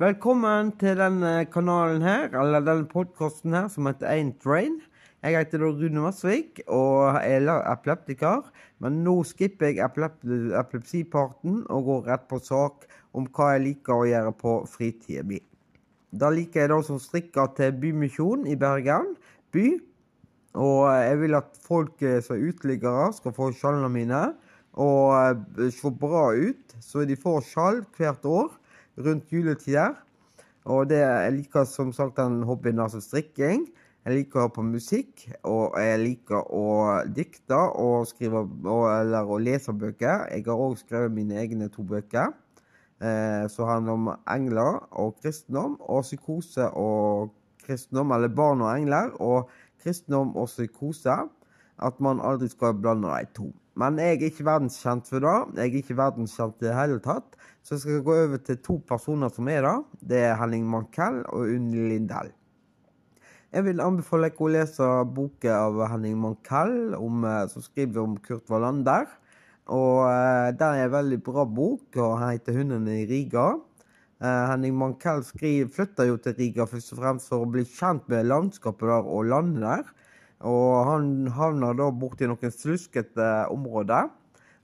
Velkommen til denne kanalen her, eller denne podkasten her, som heter Ain't Rain. Jeg heter Rune Vassvik og er epileptiker. Men nå skipper jeg epilepsiparten og går rett på sak om hva jeg liker å gjøre på fritida mi. Da liker jeg da som strikker til Bymisjon i Bergen by. Og jeg vil at folk eh, som er uteliggere, skal få skjallene mine og eh, se bra ut. Så de får skjall hvert år rundt juletider. Og det, jeg liker som sagt den hobbyen altså strikking. Jeg liker å høre på musikk, og jeg liker å dikte og skrive og, eller å lese bøker. Jeg har òg skrevet mine egne to bøker. Eh, som handler om engler og kristendom, og psykose og kristendom, eller barn og engler, og kristendom og psykose. At man aldri skal blande de to. Men jeg er ikke verdenskjent for det. Jeg er ikke verdenskjent i det hele tatt. Så jeg skal gå over til to personer som er det. Det er Henning Mankell og Unni Lindell. Jeg vil anbefale dere å lese boka av Henning Mankell om, eh, som skriver om Kurt Wallander. Og eh, Det er en veldig bra bok, og den heter 'Hundene i Riga'. Eh, Henning Mankell flytter jo til Riga først og fremst for å bli kjent med landskapet der og landet der. Og han havna da borti noen sluskete områder.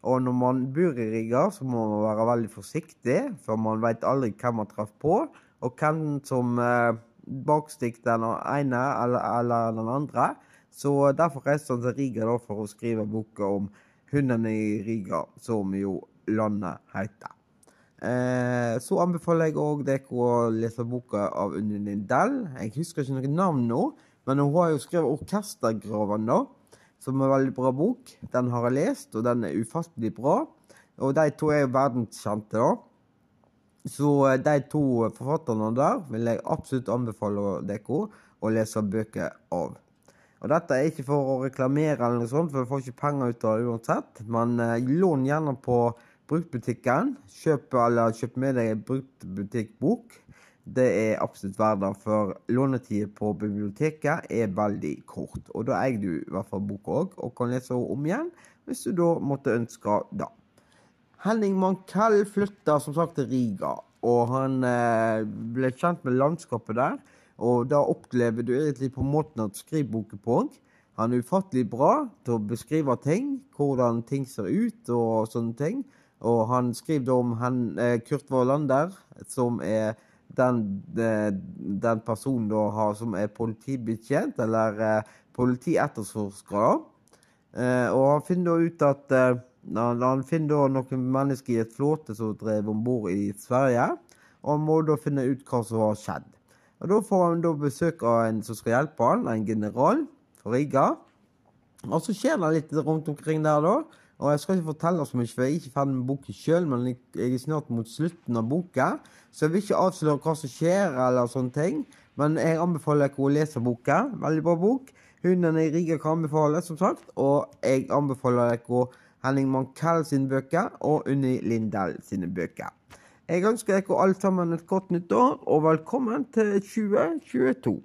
Og når man bor i Riga, så må man være veldig forsiktig, for man veit aldri hvem man traff på, og hvem som eh, bakstikker den ene eller, eller den andre. Så derfor reiste han til Riga da for å skrive boka om hundene i Riga, som jo landet heter. Eh, så anbefaler jeg òg dere å lese boka av Unni Lindell. Jeg husker ikke noe navn nå, men hun har jo skrevet 'Orkestergraven', da. Som er en veldig bra bok. Den har jeg lest, og den er ufattelig bra. Og de to er jo verdenskjente, da. Så eh, de to forfatterne der vil jeg absolutt anbefale dere å lese bøker av. Og dette er ikke for å reklamere eller noe sånt, for du får ikke penger ut av det uansett. Men eh, lån gjerne på bruktbutikken. Kjøp, eller kjøp med deg en bruktbutikkbok. Det er absolutt verdt for lånetida på biblioteket er veldig kort. Og da eier du i hvert fall boka òg, og kan lese henne om igjen hvis du da måtte ønske det. Henning Mankell flytta som sagt til Riga, og han eh, ble kjent med landskapet der. Og da opplever du egentlig på måten at skriver boka på. Han er ufattelig bra til å beskrive ting, hvordan ting ser ut og sånne ting. Og han skriver om han, eh, Kurt Wallander, som er den, eh, den personen da har, som er politibetjent, eller eh, politietterforsker. Eh, og han finner da ut at eh, han, finner da noen mennesker i et flåte som drev om bord i Sverige. Og han må da finne ut hva som har skjedd. Og Da får han da besøk av en som skal hjelpe han, en general fra Riga. Og så skjer det litt rundt omkring der, da. Og jeg skal ikke fortelle så mye, for jeg er ikke ferdig med boken sjøl, men jeg er snart mot slutten av boka. Så jeg vil ikke avsløre hva som skjer, eller sånne ting. Men jeg anbefaler dere å lese boka. Veldig bra bok. Hundene i Riga kan anbefales, som sagt. Og jeg anbefaler dere Henning Mankell sine bøker og Unni Lindell sine bøker. Jeg ønsker dere alle sammen et godt nytt år, og velkommen til 2022.